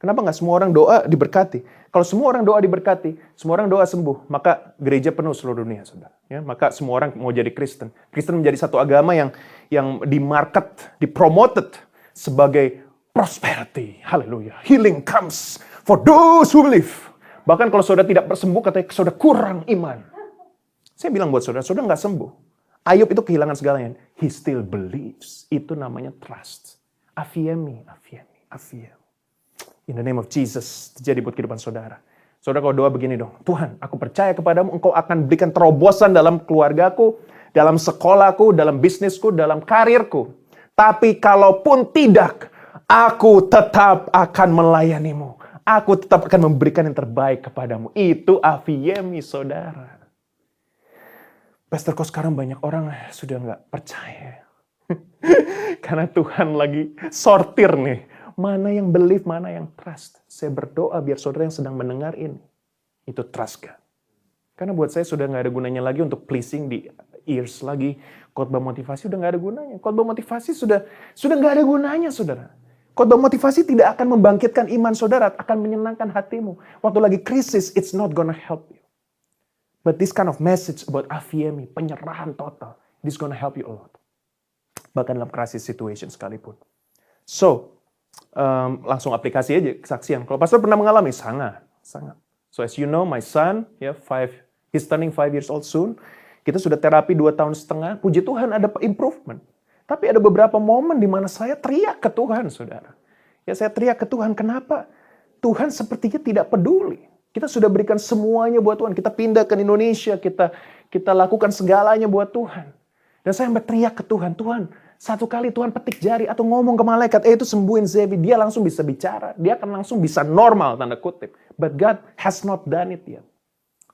Speaker 1: Kenapa nggak semua orang doa diberkati? Kalau semua orang doa diberkati, semua orang doa sembuh, maka gereja penuh seluruh dunia, saudara. Ya, maka semua orang mau jadi Kristen. Kristen menjadi satu agama yang yang dimarket, dipromoted sebagai prosperity. Haleluya. Healing comes for those who believe. Bahkan kalau saudara tidak bersembuh, katanya saudara kurang iman. Saya bilang buat saudara, saudara nggak sembuh. Ayub itu kehilangan segalanya. He still believes. Itu namanya trust. Afiemi, afiemi, afiemi. In the name of Jesus, terjadi buat kehidupan saudara. Saudara kalau doa begini dong, Tuhan aku percaya kepadamu, engkau akan berikan terobosan dalam keluargaku, dalam sekolahku, dalam bisnisku, dalam karirku. Tapi kalaupun tidak, Aku tetap akan melayanimu. Aku tetap akan memberikan yang terbaik kepadamu. Itu Afiemi, saudara. Pastor, kok sekarang banyak orang sudah nggak percaya? Karena Tuhan lagi sortir nih. Mana yang believe, mana yang trust. Saya berdoa biar saudara yang sedang mendengar ini. Itu trust God. Karena buat saya sudah nggak ada gunanya lagi untuk pleasing di ears lagi. Khotbah motivasi udah nggak ada gunanya. Khotbah motivasi sudah sudah nggak ada gunanya, saudara. Khotbah motivasi tidak akan membangkitkan iman saudara, akan menyenangkan hatimu. Waktu lagi krisis, it's not gonna help you. But this kind of message about afiemi, penyerahan total, this gonna help you a lot. Bahkan dalam crisis situation sekalipun. So, um, langsung aplikasi aja kesaksian. Kalau pastor pernah mengalami, sangat, sangat. So as you know, my son, yeah, five, he's turning five years old soon. Kita sudah terapi dua tahun setengah. Puji Tuhan ada improvement. Tapi ada beberapa momen di mana saya teriak ke Tuhan, saudara. Ya saya teriak ke Tuhan, kenapa? Tuhan sepertinya tidak peduli. Kita sudah berikan semuanya buat Tuhan. Kita pindah ke Indonesia, kita kita lakukan segalanya buat Tuhan. Dan saya berteriak ke Tuhan, Tuhan, satu kali Tuhan petik jari atau ngomong ke malaikat, eh itu sembuhin Zevi, dia langsung bisa bicara, dia akan langsung bisa normal, tanda kutip. But God has not done it yet.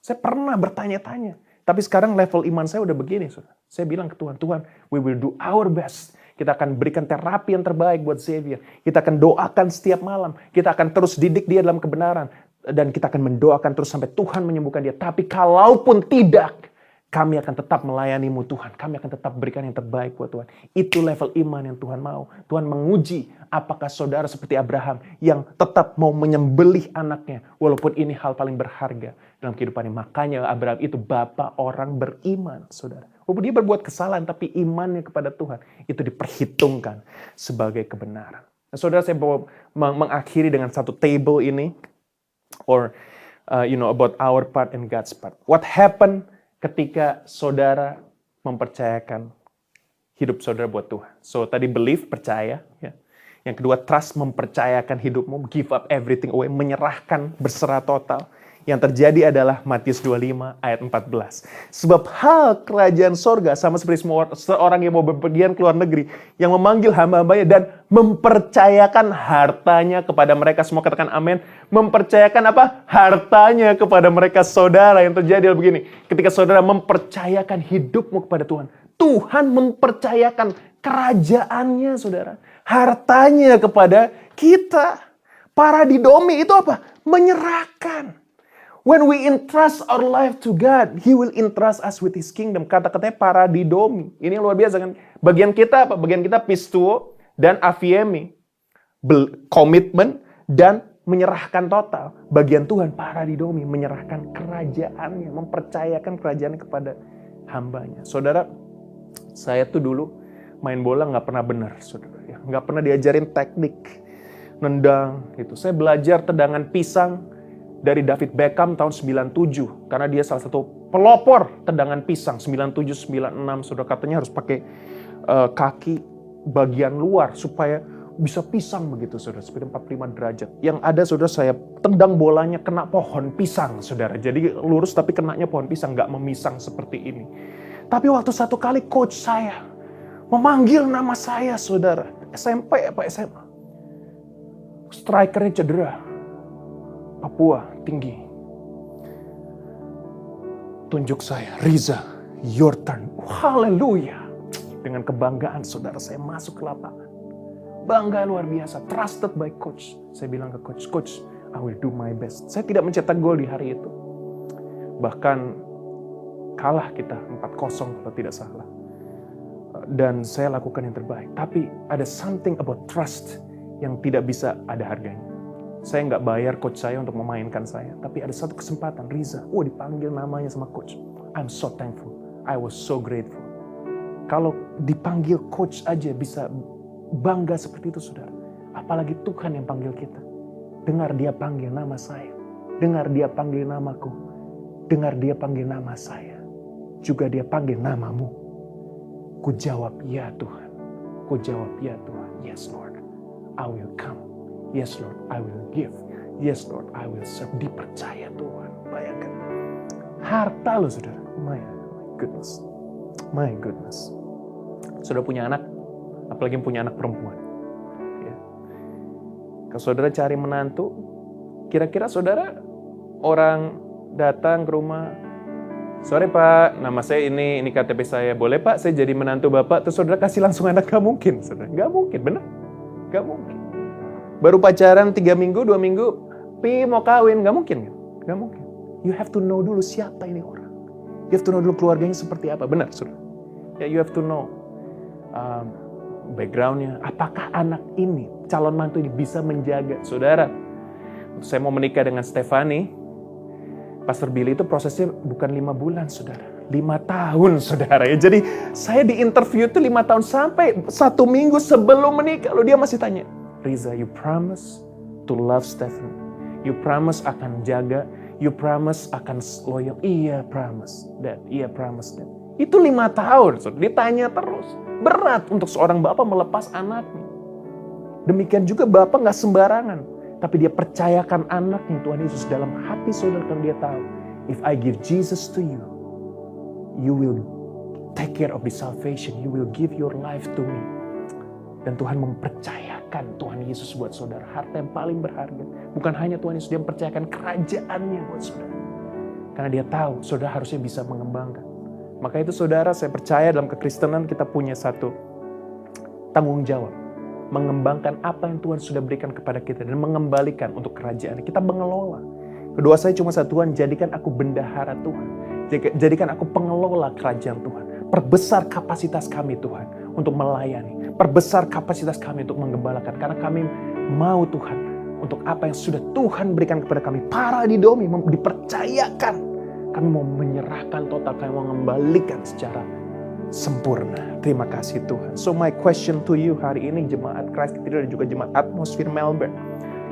Speaker 1: Saya pernah bertanya-tanya, tapi sekarang level iman saya udah begini. Saya bilang ke Tuhan, Tuhan, we will do our best. Kita akan berikan terapi yang terbaik buat Xavier. Kita akan doakan setiap malam. Kita akan terus didik dia dalam kebenaran. Dan kita akan mendoakan terus sampai Tuhan menyembuhkan dia. Tapi kalaupun tidak, kami akan tetap melayanimu Tuhan. Kami akan tetap berikan yang terbaik buat Tuhan. Itu level iman yang Tuhan mau. Tuhan menguji apakah saudara seperti Abraham yang tetap mau menyembelih anaknya. Walaupun ini hal paling berharga dalam kehidupannya. Makanya Abraham itu bapak orang beriman, saudara. Walaupun dia berbuat kesalahan, tapi imannya kepada Tuhan itu diperhitungkan sebagai kebenaran. Nah, saudara saya mau mengakhiri dengan satu table ini. Or, uh, you know, about our part and God's part. What happened ketika saudara mempercayakan hidup saudara buat Tuhan. So tadi believe, percaya. Ya. Yang kedua trust, mempercayakan hidupmu, give up everything away, menyerahkan, berserah total. Yang terjadi adalah Matius 25 ayat 14. Sebab hal kerajaan sorga sama seperti semua seorang yang mau berpergian ke luar negeri yang memanggil hamba-hambanya dan mempercayakan hartanya kepada mereka. Semua katakan amin. Mempercayakan apa? Hartanya kepada mereka saudara. Yang terjadi begini. Ketika saudara mempercayakan hidupmu kepada Tuhan. Tuhan mempercayakan kerajaannya saudara. Hartanya kepada kita. Para didomi itu apa? Menyerahkan. When we entrust our life to God, He will entrust us with His kingdom. Kata-katanya paradidomi. Ini luar biasa kan. Bagian kita apa? Bagian kita pistuo dan afiemi. Komitmen dan menyerahkan total. Bagian Tuhan paradidomi. Menyerahkan kerajaannya. Mempercayakan kerajaannya kepada hambanya. Saudara, saya tuh dulu main bola nggak pernah benar. Saudara. Ya, nggak pernah diajarin teknik. Nendang gitu. Saya belajar tendangan pisang dari David Beckham tahun 97 karena dia salah satu pelopor tendangan pisang 97 96 sudah katanya harus pakai uh, kaki bagian luar supaya bisa pisang begitu saudara seperti 45 derajat. Yang ada saudara saya tendang bolanya kena pohon pisang saudara. Jadi lurus tapi kenanya pohon pisang nggak memisang seperti ini. Tapi waktu satu kali coach saya memanggil nama saya saudara SMP apa SMA. Strikernya cedera Papua tinggi. Tunjuk saya, Riza, your turn. Haleluya. Dengan kebanggaan saudara saya masuk ke lapangan. Bangga luar biasa, trusted by coach. Saya bilang ke coach, coach, I will do my best. Saya tidak mencetak gol di hari itu. Bahkan kalah kita 4-0 kalau tidak salah. Dan saya lakukan yang terbaik. Tapi ada something about trust yang tidak bisa ada harganya. Saya nggak bayar coach saya untuk memainkan saya. Tapi ada satu kesempatan, Riza, oh dipanggil namanya sama coach. I'm so thankful. I was so grateful. Kalau dipanggil coach aja bisa bangga seperti itu saudara. Apalagi Tuhan yang panggil kita. Dengar dia panggil nama saya. Dengar dia panggil namaku. Dengar dia panggil nama saya. Juga dia panggil namamu. Ku jawab, ya Tuhan. Ku jawab, ya Tuhan. Yes Lord, I will come. Yes Lord, I will give. Yes Lord, I will serve. Dipercaya Tuhan. Bayangkan. Harta lo saudara. My goodness. My goodness. Sudah punya anak, apalagi punya anak perempuan. Ya. Kalau saudara cari menantu, kira-kira saudara orang datang ke rumah, Sorry Pak, nama saya ini, ini KTP saya. Boleh Pak, saya jadi menantu Bapak, terus saudara kasih langsung anak. Gak mungkin, saudara. Gak mungkin, bener? Gak mungkin. Baru pacaran tiga minggu, dua minggu, pi mau kawin. Gak mungkin kan? Gak mungkin. You have to know dulu siapa ini orang. You have to know dulu keluarganya seperti apa. Benar, saudara. Ya, you have to know um, backgroundnya. Apakah anak ini, calon mantu ini bisa menjaga saudara? Saya mau menikah dengan Stefani, Pastor Billy itu prosesnya bukan lima bulan, saudara. Lima tahun, saudara. Ya, jadi saya di interview itu lima tahun sampai satu minggu sebelum menikah. Lalu dia masih tanya, Riza, you promise to love Stephen. You promise akan jaga. You promise akan loyal. Iya, promise. Dad, iya, promise, Dad. Itu lima tahun, saudara. Ditanya terus. Berat untuk seorang bapak melepas anaknya. Demikian juga bapak nggak sembarangan tapi dia percayakan anaknya Tuhan Yesus dalam hati saudara kan dia tahu. If I give Jesus to you, you will take care of the salvation. You will give your life to me. Dan Tuhan mempercayakan Tuhan Yesus buat saudara. Harta yang paling berharga. Bukan hanya Tuhan Yesus, dia mempercayakan kerajaannya buat saudara. Karena dia tahu saudara harusnya bisa mengembangkan. Maka itu saudara saya percaya dalam kekristenan kita punya satu tanggung jawab mengembangkan apa yang Tuhan sudah berikan kepada kita dan mengembalikan untuk kerajaan. Kita mengelola. Kedua saya cuma satu Tuhan, jadikan aku bendahara Tuhan. Jadikan aku pengelola kerajaan Tuhan. Perbesar kapasitas kami Tuhan untuk melayani. Perbesar kapasitas kami untuk mengembalakan. Karena kami mau Tuhan untuk apa yang sudah Tuhan berikan kepada kami. Para di domi dipercayakan. Kami mau menyerahkan total, kami mau mengembalikan secara sempurna. Terima kasih Tuhan. So my question to you hari ini jemaat Christ Cathedral dan juga jemaat Atmosfer Melbourne.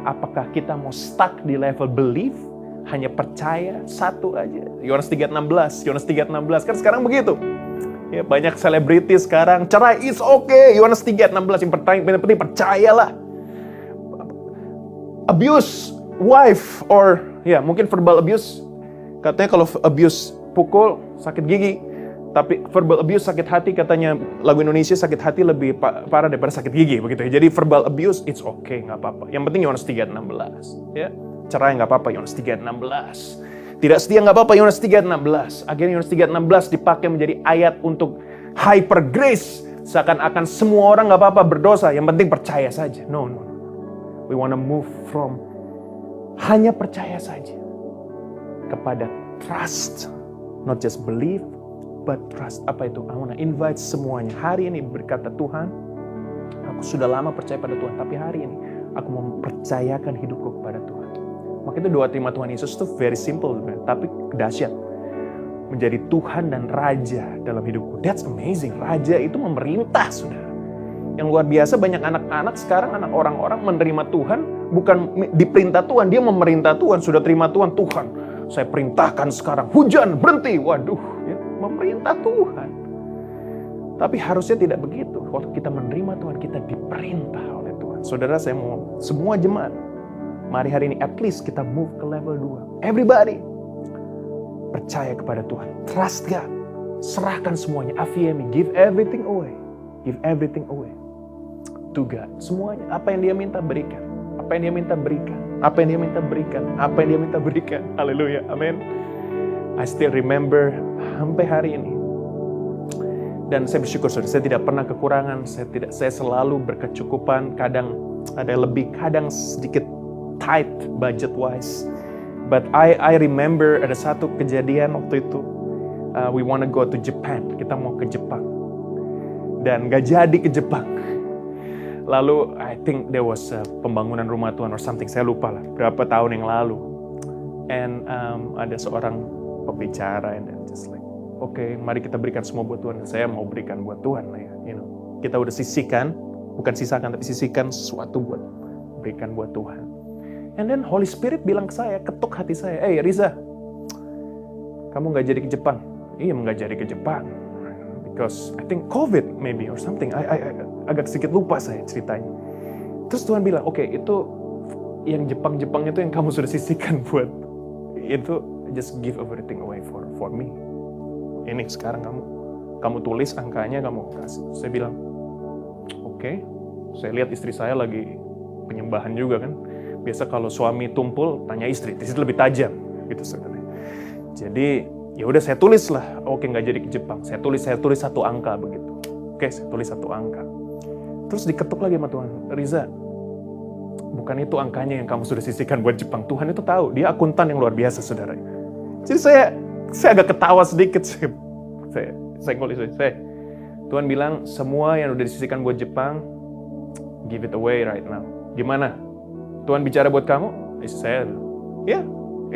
Speaker 1: Apakah kita mau stuck di level belief, hanya percaya satu aja. Yohanes 3:16, Yohanes 3:16 kan sekarang begitu. Ya, banyak selebriti sekarang cerai is okay. Yohanes 3:16 yang penting, yang penting percayalah. Abuse wife or ya mungkin verbal abuse. Katanya kalau abuse pukul sakit gigi, tapi verbal abuse sakit hati katanya lagu Indonesia sakit hati lebih parah daripada sakit gigi begitu ya. Jadi verbal abuse it's okay nggak apa-apa. Yang penting Yohanes 3:16 ya. Cerai nggak apa-apa Yohanes 3:16. Tidak setia nggak apa-apa Yohanes 3:16. Akhirnya Yohanes 3:16 dipakai menjadi ayat untuk hyper grace seakan-akan semua orang nggak apa-apa berdosa, yang penting percaya saja. No, no. We wanna move from hanya percaya saja kepada trust, not just believe, but trust. Apa itu? I want to invite semuanya. Hari ini berkata Tuhan, aku sudah lama percaya pada Tuhan, tapi hari ini aku mempercayakan hidupku kepada Tuhan. Maka itu doa terima Tuhan Yesus itu very simple, tapi dahsyat. Menjadi Tuhan dan Raja dalam hidupku. That's amazing. Raja itu memerintah, saudara. Yang luar biasa banyak anak-anak sekarang, anak orang-orang menerima Tuhan, bukan diperintah Tuhan, dia memerintah Tuhan. Sudah terima Tuhan, Tuhan, saya perintahkan sekarang, hujan berhenti. Waduh, ya memerintah Tuhan. Tapi harusnya tidak begitu. Waktu kita menerima Tuhan, kita diperintah oleh Tuhan. Saudara, saya mau semua jemaat, mari hari ini at least kita move ke level 2. Everybody, percaya kepada Tuhan. Trust God. Serahkan semuanya. Afiemi, give everything away. Give everything away to God. Semuanya. Apa yang dia minta, berikan. Apa yang dia minta, berikan. Apa yang dia minta, berikan. Apa yang dia minta, berikan. Haleluya. Amin. I still remember sampai hari ini. Dan saya bersyukur saudara, saya tidak pernah kekurangan, saya tidak saya selalu berkecukupan, kadang ada lebih, kadang sedikit tight budget wise. But I I remember ada satu kejadian waktu itu uh, we wanna go to Japan, kita mau ke Jepang. Dan gak jadi ke Jepang. Lalu I think there was a pembangunan rumah Tuhan or something, saya lupa lah berapa tahun yang lalu. And um, ada seorang pembicara and then just like oke okay, mari kita berikan semua buat Tuhan. Saya mau berikan buat Tuhan lah ya. You know, kita udah sisihkan, bukan sisakan tapi sisihkan sesuatu buat berikan buat Tuhan. And then Holy Spirit bilang ke saya, ketuk hati saya, eh hey, Riza, kamu nggak jadi ke Jepang. Iya nggak jadi ke Jepang. Because I think COVID maybe or something. I, I, I agak sedikit lupa saya ceritanya. Terus Tuhan bilang, oke okay, itu yang Jepang-Jepang itu yang kamu sudah sisihkan buat itu just give everything away for for me ini sekarang kamu kamu tulis angkanya kamu kasih saya bilang oke okay. saya lihat istri saya lagi penyembahan juga kan biasa kalau suami tumpul tanya istri di situ lebih tajam. Gitu sebenarnya. Jadi ya udah saya tulis lah oke nggak jadi ke Jepang. Saya tulis saya tulis satu angka begitu. Oke saya tulis satu angka. Terus diketuk lagi sama Tuhan Riza bukan itu angkanya yang kamu sudah sisihkan buat Jepang. Tuhan itu tahu. Dia akuntan yang luar biasa saudara. Jadi saya saya agak ketawa sedikit. Saya, saya, saya ngulis, saya, Tuhan bilang semua yang udah disisikan buat Jepang, give it away right now. Gimana? Tuhan bicara buat kamu? Saya, ya, yeah,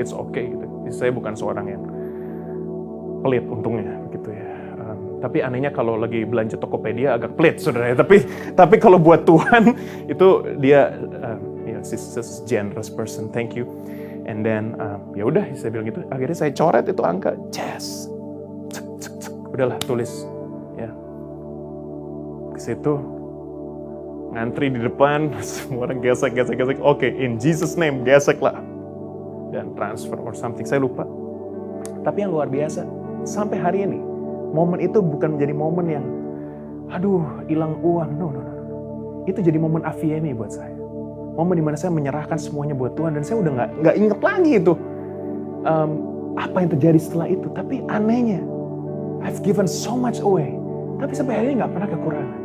Speaker 1: it's okay gitu. Saya bukan seorang yang pelit untungnya gitu ya. Um, tapi anehnya kalau lagi belanja Tokopedia agak pelit saudara ya. Tapi tapi kalau buat Tuhan itu dia uh, ya yeah, she's generous person. Thank you. And then uh, ya udah saya bilang gitu. Akhirnya saya coret itu angka, yes. Udahlah tulis ya. Ke situ ngantri di depan, semua orang gesek, gesek, gesek. Oke, okay, in Jesus name, gesek lah. Dan transfer or something, saya lupa. Tapi yang luar biasa, sampai hari ini, momen itu bukan menjadi momen yang, aduh, hilang uang. No, no, no. Itu jadi momen afiemi buat saya momen di mana saya menyerahkan semuanya buat Tuhan dan saya udah nggak nggak inget lagi itu um, apa yang terjadi setelah itu. Tapi anehnya, I've given so much away, tapi sampai hari ini nggak pernah kekurangan.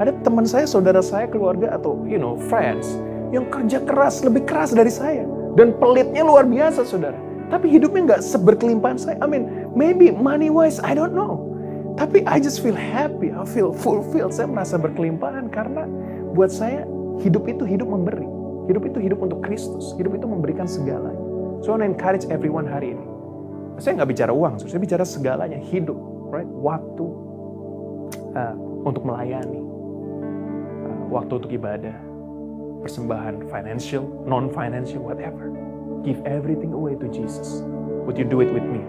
Speaker 1: Ada teman saya, saudara saya, keluarga atau you know friends yang kerja keras lebih keras dari saya dan pelitnya luar biasa, saudara. Tapi hidupnya nggak seberkelimpahan saya. I mean, maybe money wise, I don't know. Tapi I just feel happy, I feel fulfilled. Saya merasa berkelimpahan karena buat saya Hidup itu hidup memberi. Hidup itu hidup untuk Kristus. Hidup itu memberikan segalanya. So I encourage everyone hari ini. Saya nggak bicara uang, saya bicara segalanya. Hidup, right? Waktu uh, untuk melayani, waktu untuk ibadah, persembahan financial, non-financial, whatever. Give everything away to Jesus. Would you do it with me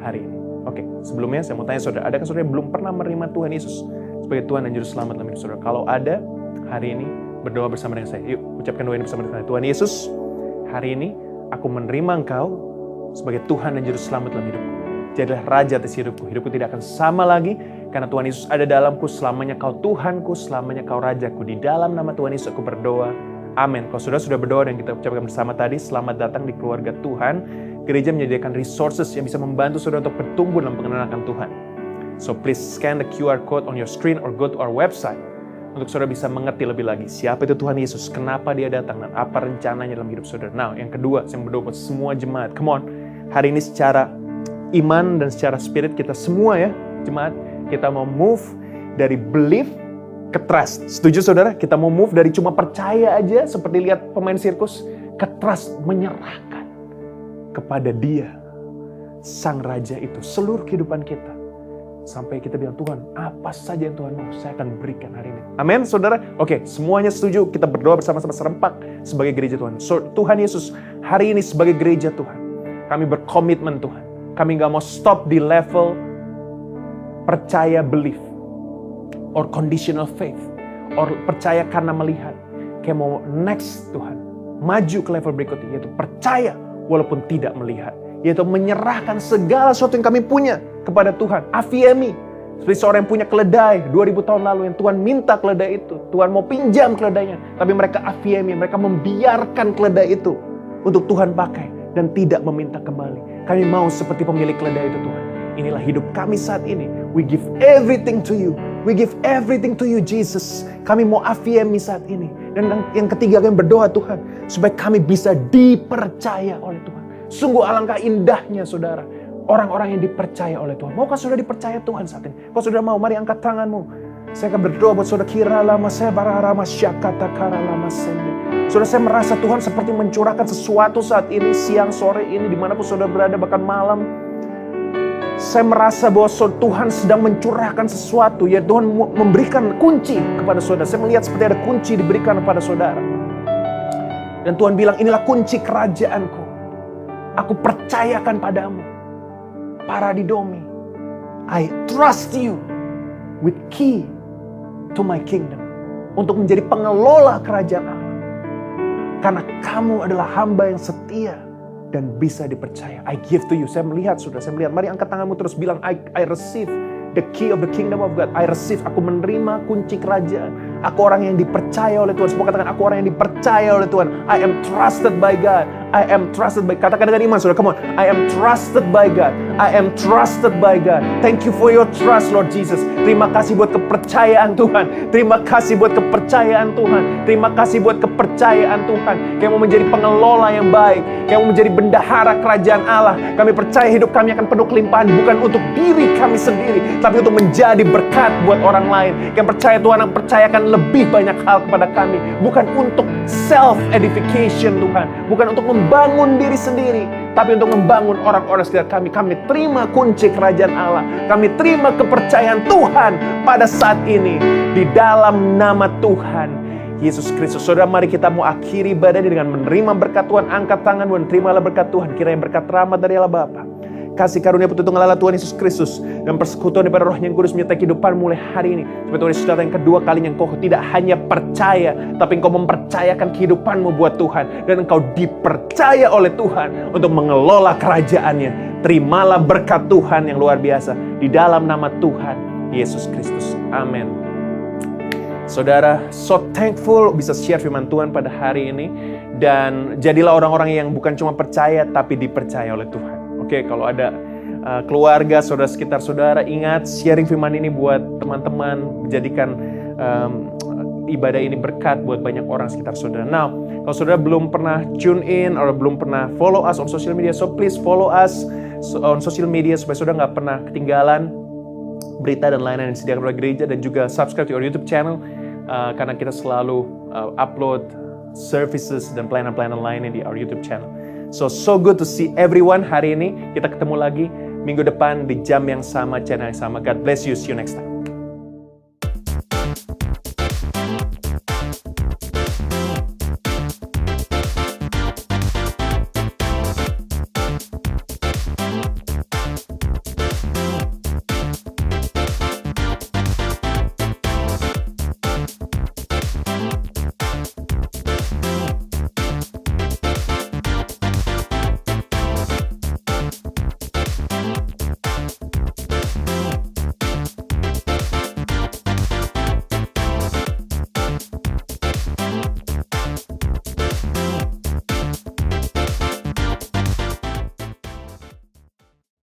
Speaker 1: hari ini? Oke, okay, sebelumnya saya mau tanya saudara, adakah saudara belum pernah menerima Tuhan Yesus sebagai Tuhan dan Juru Selamat dalam hidup saudara? Kalau ada, hari ini berdoa bersama dengan saya. Yuk, ucapkan doa ini bersama dengan saya. Tuhan Yesus, hari ini aku menerima Engkau sebagai Tuhan dan Juru Selamat dalam hidupku. Jadilah Raja atas hidupku. Hidupku tidak akan sama lagi karena Tuhan Yesus ada dalamku. Selamanya kau Tuhanku, selamanya kau Rajaku. Di dalam nama Tuhan Yesus aku berdoa. Amin. Kalau sudah sudah berdoa dan kita ucapkan bersama tadi, selamat datang di keluarga Tuhan. Gereja menyediakan resources yang bisa membantu saudara untuk bertumbuh dalam pengenalan Tuhan. So please scan the QR code on your screen or go to our website untuk saudara bisa mengerti lebih lagi siapa itu Tuhan Yesus, kenapa dia datang, dan apa rencananya dalam hidup saudara. Nah, yang kedua, saya berdoa buat semua jemaat. Come on, hari ini secara iman dan secara spirit kita semua ya, jemaat, kita mau move dari belief ke trust. Setuju saudara? Kita mau move dari cuma percaya aja, seperti lihat pemain sirkus, ke trust, menyerahkan kepada dia, Sang Raja itu, seluruh kehidupan kita Sampai kita bilang, Tuhan, apa saja yang Tuhan mau, saya akan berikan hari ini. Amin, saudara? Oke, semuanya setuju. Kita berdoa bersama-sama serempak sebagai gereja Tuhan. So, Tuhan Yesus, hari ini sebagai gereja Tuhan, kami berkomitmen Tuhan. Kami nggak mau stop di level percaya belief, or conditional faith, or percaya karena melihat. Kayak mau next Tuhan, maju ke level berikutnya, yaitu percaya walaupun tidak melihat yaitu menyerahkan segala sesuatu yang kami punya kepada Tuhan. Afiemi, seperti seorang yang punya keledai 2000 tahun lalu yang Tuhan minta keledai itu. Tuhan mau pinjam keledainya, tapi mereka afiemi, mereka membiarkan keledai itu untuk Tuhan pakai dan tidak meminta kembali. Kami mau seperti pemilik keledai itu Tuhan. Inilah hidup kami saat ini. We give everything to you. We give everything to you, Jesus. Kami mau afiemi saat ini. Dan yang ketiga kami berdoa Tuhan. Supaya kami bisa dipercaya oleh Tuhan. Sungguh alangkah indahnya saudara. Orang-orang yang dipercaya oleh Tuhan. Maukah saudara dipercaya Tuhan saat ini? Kalau saudara mau, mari angkat tanganmu. Saya akan berdoa buat saudara kira lama saya bararama syakata kara lama sende. Saudara saya merasa Tuhan seperti mencurahkan sesuatu saat ini, siang, sore ini, di mana pun saudara berada, bahkan malam saya merasa bahwa Tuhan sedang mencurahkan sesuatu. Ya Tuhan memberikan kunci kepada saudara. Saya melihat seperti ada kunci diberikan kepada saudara. Dan Tuhan bilang inilah kunci kerajaanku. Aku percayakan padamu. Para didomi. I trust you with key to my kingdom. Untuk menjadi pengelola kerajaan Allah. Karena kamu adalah hamba yang setia dan bisa dipercaya. I give to you. Saya melihat sudah, saya melihat. Mari angkat tanganmu terus bilang I, I receive the key of the kingdom of God. I receive, aku menerima kunci kerajaan. Aku orang yang dipercaya oleh Tuhan. Semua katakan aku orang yang dipercaya oleh Tuhan. I am trusted by God. I am trusted by Katakan dengan iman saudara. Come on. I am trusted by God. I am trusted by God. Thank you for your trust Lord Jesus. Terima kasih buat kepercayaan Tuhan. Terima kasih buat kepercayaan Tuhan. Terima kasih buat kepercayaan Tuhan. Kamu menjadi pengelola yang baik. Kamu menjadi bendahara kerajaan Allah. Kami percaya hidup kami akan penuh kelimpahan. Bukan untuk diri kami sendiri. Tapi untuk menjadi berkat buat orang lain. Kami percaya Tuhan yang percayakan lebih banyak hal kepada kami. Bukan untuk self-edification Tuhan. Bukan untuk membangun diri sendiri, tapi untuk membangun orang-orang sekitar kami. Kami terima kunci kerajaan Allah. Kami terima kepercayaan Tuhan pada saat ini di dalam nama Tuhan Yesus Kristus. Saudara, mari kita mau akhiri dengan menerima berkat Tuhan. Angkat tangan dan terimalah berkat Tuhan. Kiranya berkat rahmat dari Allah Bapa kasih karunia petunjuk Allah Tuhan Yesus Kristus dan persekutuan daripada roh yang kudus menyertai kehidupan mulai hari ini. Supaya Tuhan Yesus datang yang kedua kalinya engkau tidak hanya percaya, tapi engkau mempercayakan kehidupanmu buat Tuhan. Dan engkau dipercaya oleh Tuhan untuk mengelola kerajaannya. Terimalah berkat Tuhan yang luar biasa di dalam nama Tuhan Yesus Kristus. Amin. Saudara, so thankful bisa share firman Tuhan pada hari ini. Dan jadilah orang-orang yang bukan cuma percaya, tapi dipercaya oleh Tuhan. Oke, kalau ada uh, keluarga, saudara sekitar saudara, ingat sharing firman ini buat teman-teman, menjadikan um, ibadah ini berkat buat banyak orang sekitar saudara. Now, kalau saudara belum pernah tune in atau belum pernah follow us on social media, so please follow us on social media supaya saudara nggak pernah ketinggalan berita dan layanan yang disediakan oleh gereja dan juga subscribe to our YouTube channel uh, karena kita selalu uh, upload services dan pelayanan-pelayanan lainnya di our YouTube channel. So, so good to see everyone hari ini. Kita ketemu lagi minggu depan di jam yang sama, channel yang sama. God bless you. See you next time.